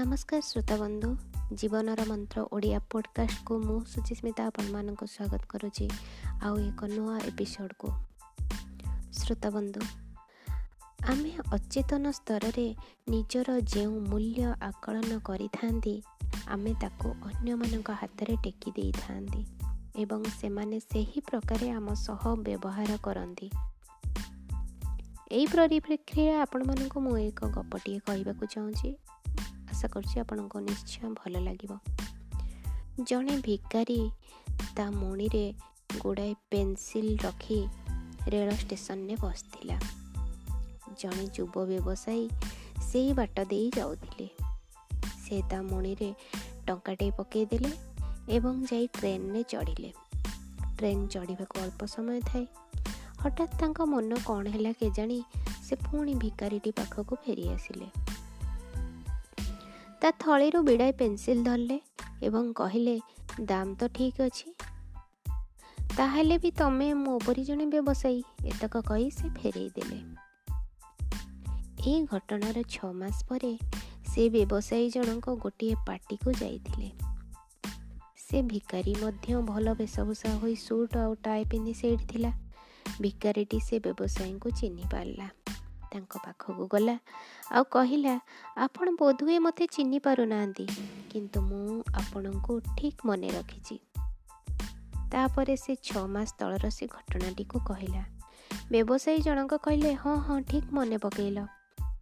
ନମସ୍କାର ଶ୍ରୋତାବନ୍ଧୁ ଜୀବନର ମନ୍ତ୍ର ଓଡ଼ିଆ ପଡ଼କାଷ୍ଟକୁ ମୁଁ ସୁଚିସ୍ମିତା ଆପଣମାନଙ୍କୁ ସ୍ୱାଗତ କରୁଛି ଆଉ ଏକ ନୂଆ ଏପିସୋଡ଼କୁ। ଶ୍ରୋତାବନ୍ଧୁ ଆମେ ଅଚେତନ ସ୍ତରରେ ନିଜର ଯେଉଁ ମୂଲ୍ୟ ଆକଳନ କରିଥାନ୍ତି ଆମେ ତାକୁ ଅନ୍ୟମାନଙ୍କ ହାତରେ ଟେକି ଦେଇଥାନ୍ତି ଏବଂ ସେମାନେ ସେହି ପ୍ରକାରେ ଆମ ସହ ବ୍ୟବହାର କରନ୍ତି। ଏହି ପରିପ୍ରେକ୍ଷୀରେ ଆପଣମାନଙ୍କୁ ମୁଁ ଏକ ଗପଟିଏ କହିବାକୁ ଚାହୁଁଛି। ଆଶା କରୁଛି ଆପଣଙ୍କୁ ନିଶ୍ଚୟ ଭଲ ଲାଗିବ। ଜଣେ ଭିକାରୀ ତା ମୁଣିରେ ଗୁଡ଼ାଏ ପେନ୍ସିଲ୍ ରଖି ରେଳ ଷ୍ଟେସନରେ ବସିଥିଲା। ଜଣେ ଯୁବ ବ୍ୟବସାୟୀ ସେଇ ବାଟ ଦେଇ ଯାଉଥିଲେ। ସେ ତା ମୁଣିରେ ଟଙ୍କାଟେ ପକାଇଦେଲେ ଏବଂ ଯାଇ ଟ୍ରେନରେ ଚଢ଼ିଲେ। ଟ୍ରେନ୍ ଚଢ଼ିବାକୁ ଅଳ୍ପ ସମୟ ଥାଏ। ହଠାତ୍ ତାଙ୍କ ମନ କ'ଣ ହେଲା କେଜାଣି ସେ ପୁଣି ଭିକାରୀଟି ପାଖକୁ ଫେରି ଆସିଲେ ତା ଥଳିରୁ ବିଡ଼ାଏ ପେନ୍ସିଲ୍ ଧରିଲେ ଏବଂ କହିଲେ ଦାମ ତ ଠିକ୍ ଅଛି। ତାହେଲେ ବି ତମେ ମୋ ପରି ଜଣେ ବ୍ୟବସାୟୀ ଏତକ କହି ସେ ଫେରେଇ ଦେଲେ। ଏହି ଘଟଣାର ଛଅ ମାସ ପରେ ସେ ବ୍ୟବସାୟୀ ଜଣଙ୍କ ଗୋଟିଏ ପାର୍ଟିକୁ ଯାଇଥିଲେ। ସେ ଭିକାରୀ ମଧ୍ୟ ଭଲ ବେଶଭୂଷା ହୋଇ ସୁଟ୍ ଆଉ ଟାଏ ପିନ୍ଧି ସେଇଠି ଥିଲା। ଭିକାରୀଟି ସେ ବ୍ୟବସାୟୀଙ୍କୁ ଚିହ୍ନି ପାରିଲା। ତାଙ୍କ ପାଖକୁ ଗଲା। ଆଉ କହିଲା ଆପଣ ବୋଧହୁଏ ମୋତେ ଚିହ୍ନି ପାରୁନାହାନ୍ତି କିନ୍ତୁ ମୁଁ ଆପଣଙ୍କୁ ଠିକ୍ ମନେ ରଖିଛି ତାପରେ ସେ ଛଅ ମାସ ତଳର ସେ ଘଟଣାଟିକୁ କହିଲା। ବ୍ୟବସାୟୀ ଜଣକ କହିଲେ ହଁ ହଁ ଠିକ୍ ମନେ ପକେଇଲ।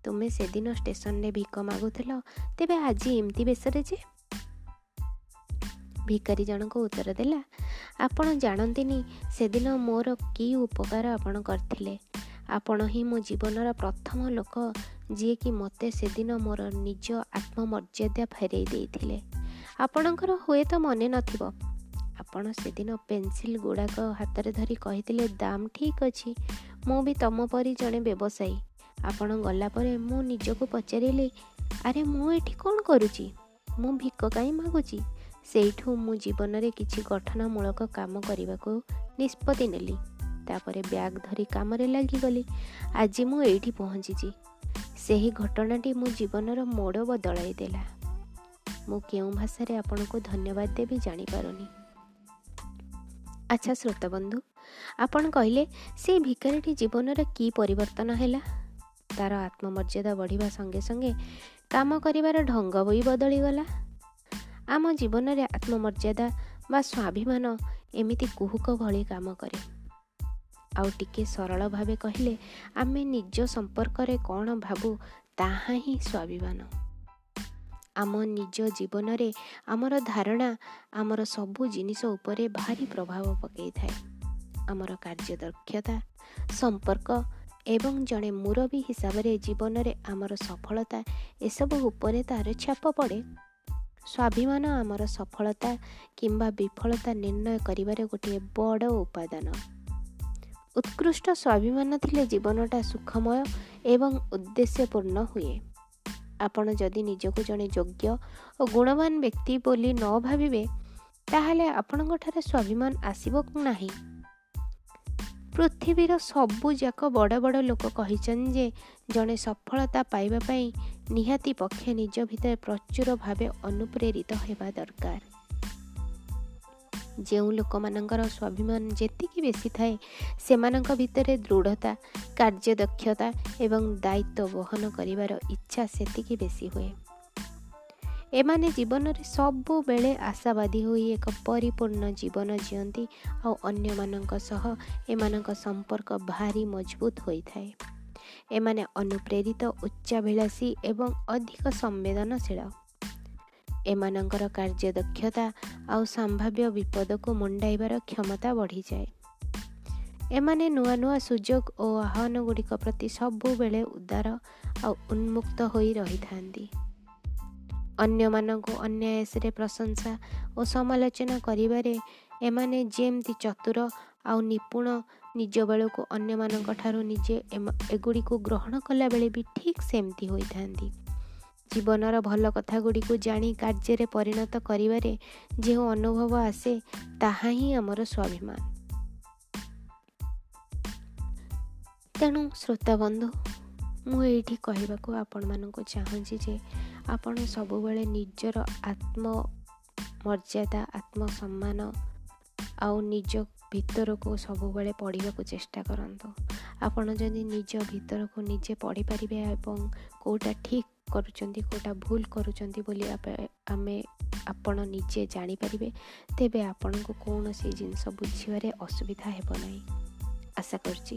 ତୁମେ ସେଦିନ ଷ୍ଟେସନରେ ଭିକ ମାଗୁଥିଲ ତେବେ ଆଜି ଏମିତି ବେଶରେ ଯେ ଭିକାରୀ ଜଣକ ଉତ୍ତର ଦେଲା ଆପଣ ଜାଣନ୍ତିନି ସେଦିନ ମୋର କି ଉପକାର ଆପଣ କରିଥିଲେ। ଆପଣ ହିଁ ମୋ ଜୀବନର ପ୍ରଥମ ଲୋକ ଯିଏକି ମୋତେ ସେଦିନ ମୋର ନିଜ ଆତ୍ମମର୍ଯ୍ୟାଦା ଫେରାଇ ଦେଇଥିଲେ। ଆପଣଙ୍କର ହୁଏତ ମନେ ନଥିବ ଆପଣ ସେଦିନ ପେନ୍ସିଲ୍ ଗୁଡ଼ାକ ହାତରେ ଧରି କହିଥିଲେ ଦାମ ଠିକ୍ ଅଛି ମୁଁ ବି ତମ ପରି ଜଣେ ବ୍ୟବସାୟୀ। ଆପଣ ଗଲା ପରେ ମୁଁ ନିଜକୁ ପଚାରିଲି ଆରେ ମୁଁ ଏଠି କ'ଣ କରୁଛି ମୁଁ ଭିକ କାହିଁ ମାଗୁଛି ସେଇଠୁ ମୁଁ ଜୀବନରେ କିଛି ଗଠନମୂଳକ କାମ କରିବାକୁ ନିଷ୍ପତ୍ତି ନେଲି। ତାପରେ ବ୍ୟାଗ୍ ଧରି କାମରେ ଲାଗିଗଲି। ଆଜି ମୁଁ ଏଇଠି ପହଞ୍ଚିଛି ସେହି ଘଟଣାଟି ମୋ ଜୀବନର ମୋଡ଼ ବଦଳାଇ ଦେଲା। ମୁଁ କେଉଁ ଭାଷାରେ ଆପଣଙ୍କୁ ଧନ୍ୟବାଦ ଦେବି ଜାଣିପାରୁନି। ଆଚ୍ଛା ଶ୍ରୋତବନ୍ଧୁ ଆପଣ କହିଲେ ସେ ଭିକାରୀଟି ଜୀବନରେ କି ପରିବର୍ତ୍ତନ ହେଲା? ତାର ଆତ୍ମମର୍ଯ୍ୟାଦା ବଢ଼ିବା ସଙ୍ଗେ ସଙ୍ଗେ କାମ କରିବାର ଢଙ୍ଗ ବି ବଦଳିଗଲା। ଆମ ଜୀବନରେ ଆତ୍ମମର୍ଯ୍ୟାଦା ବା ସ୍ୱାଭିମାନ ଏମିତି କୁହୁକ ଭଳି କାମ କରେ। ଆଉ ଟିକେ ସରଳ ଭାବେ କହିଲେ ଆମେ ନିଜ ସମ୍ପର୍କରେ କ'ଣ ଭାବୁ ତାହା ହିଁ ସ୍ୱାଭିମାନ। ଆମ ନିଜ ଜୀବନରେ ଆମର ଧାରଣା ଆମର ସବୁ ଜିନିଷ ଉପରେ ଭାରି ପ୍ରଭାବ ପକାଇଥାଏ। ଆମର କାର୍ଯ୍ୟଦକ୍ଷତା ସମ୍ପର୍କ ଏବଂ ଜଣେ ମୁରବୀ ହିସାବରେ ଜୀବନରେ ଆମର ସଫଳତା ଏସବୁ ଉପରେ ତାର ଛାପ ପଡ଼େ। ସ୍ୱାଭିମାନ ଆମର ସଫଳତା କିମ୍ବା ବିଫଳତା ନିର୍ଣ୍ଣୟ କରିବାରେ ଗୋଟିଏ ବଡ଼ ଉପାଦାନ। ଉତ୍କୃଷ୍ଟ ସ୍ୱାଭିମାନ ଥିଲେ ଜୀବନଟା ସୁଖମୟ ଏବଂ ଉଦ୍ଦେଶ୍ୟପୂର୍ଣ୍ଣ ହୁଏ। ଆପଣ ଯଦି ନିଜକୁ ଜଣେ ଯୋଗ୍ୟ ଓ ଗୁଣବାନ ବ୍ୟକ୍ତି ବୋଲି ନ ଭାବିବେ ତାହେଲେ ଆପଣଙ୍କଠାରେ ସ୍ୱାଭିମାନ ଆସିବ ନାହିଁ? ପୃଥିବୀର ସବୁ ଯାକ ବଡ଼ ବଡ଼ ଲୋକ କହିଛନ୍ତି ଯେ ଜଣେ ସଫଳତା ପାଇବା ପାଇଁ ନିହାତି ପକ୍ଷେ ନିଜ ଭିତରେ ପ୍ରଚୁର ଭାବେ ଅନୁପ୍ରେରିତ ହେବା ଦରକାର। ଯେଉଁ ଲୋକମାନଙ୍କର ସ୍ୱାଭିମାନ ଯେତିକି ବେଶୀ ଥାଏ ସେମାନଙ୍କ ଭିତରେ ଦୃଢ଼ତା କାର୍ଯ୍ୟଦକ୍ଷତା ଏବଂ ଦାୟିତ୍ୱ ବହନ କରିବାର ଇଚ୍ଛା ସେତିକି ବେଶୀ ହୁଏ। ଏମାନେ ଜୀବନରେ ସବୁବେଳେ ଆଶାବାଦୀ ହୋଇ ଏକ ପରିପୂର୍ଣ୍ଣ ଜୀବନ ଜିଅନ୍ତି ଆଉ ଅନ୍ୟମାନଙ୍କ ସହ ଏମାନଙ୍କ ସମ୍ପର୍କ ଭାରି ମଜବୁତ ହୋଇଥାଏ। ଏମାନେ ଅନୁପ୍ରେରିତ ଉଚ୍ଚାଭିଳାଷୀ ଏବଂ ଅଧିକ ସମ୍ବେଦନଶୀଳ। ଏମାନଙ୍କର କାର୍ଯ୍ୟଦକ୍ଷତା ଆଉ ସମ୍ଭାବ୍ୟ ବିପଦକୁ ମୁଣ୍ଡାଇବାର କ୍ଷମତା ବଢ଼ିଯାଏ। ଏମାନେ ନୂଆ ନୂଆ ସୁଯୋଗ ଓ ଆହ୍ୱାନ ଗୁଡ଼ିକ ପ୍ରତି ସବୁବେଳେ ଉଦାର ଆଉ ଉନ୍ମୁକ୍ତ ହୋଇ ରହିଥାନ୍ତି। ଅନ୍ୟମାନଙ୍କୁ ଅନ୍ୟାୟସରେ ପ୍ରଶଂସା ଓ ସମାଲୋଚନା କରିବାରେ ଏମାନେ ଯେମିତି ଚତୁର ଆଉ ନିପୁଣ ନିଜ ବେଳକୁ ଅନ୍ୟମାନଙ୍କ ଠାରୁ ନିଜେ ଏଗୁଡ଼ିକୁ ଗ୍ରହଣ କଲାବେଳେ ବି ଠିକ୍ ସେମିତି ହୋଇଥାନ୍ତି। ଜୀବନର ଭଲ କଥା ଗୁଡ଼ିକୁ ଜାଣି କାର୍ଯ୍ୟରେ ପରିଣତ କରିବାରେ ଯେଉଁ ଅନୁଭବ ଆସେ ତାହା ହିଁ ଆମର ସ୍ୱାଭିମାନ। ତେଣୁ ଶ୍ରୋତାବନ୍ଧୁ ମୁଁ ଏଇଠି କହିବାକୁ ଆପଣମାନଙ୍କୁ ଚାହୁଁଛି ଯେ ଆପଣ ସବୁବେଳେ ନିଜର ଆତ୍ମ ମର୍ଯ୍ୟାଦା ଆତ୍ମସମ୍ମାନ ଆଉ ନିଜ ଭିତରକୁ ସବୁବେଳେ ପଢ଼ିବାକୁ ଚେଷ୍ଟା କରନ୍ତୁ। ଆପଣ ଯଦି ନିଜ ଭିତରକୁ ନିଜେ ପଢ଼ିପାରିବେ ଏବଂ କେଉଁଟା ଠିକ୍ କରୁଛନ୍ତି କେଉଁଟା ଭୁଲ କରୁଛନ୍ତି ବୋଲି ଆମେ ଆପଣ ନିଜେ ଜାଣିପାରିବେ ତେବେ ଆପଣଙ୍କୁ କୌଣସି ଜିନିଷ ବୁଝିବାରେ ଅସୁବିଧା ହେବ ନାହିଁ। ଆଶା କରୁଛି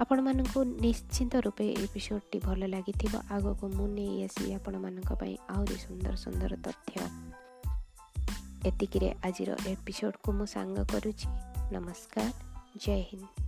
ଆପଣମାନଙ୍କୁ ନିଶ୍ଚିନ୍ତ ରୂପେ ଏପିସୋଡ଼ଟି ଭଲ ଲାଗିଥିବ। ଆଗକୁ ମୁଁ ନେଇ ଆସିବି ଆପଣମାନଙ୍କ ପାଇଁ ଆହୁରି ସୁନ୍ଦର ସୁନ୍ଦର ତଥ୍ୟ। ଏତିକିରେ ଆଜିର ଏପିସୋଡ଼କୁ ମୁଁ ସାଙ୍ଗ କରୁଛି। नमस्कार जय हिंद।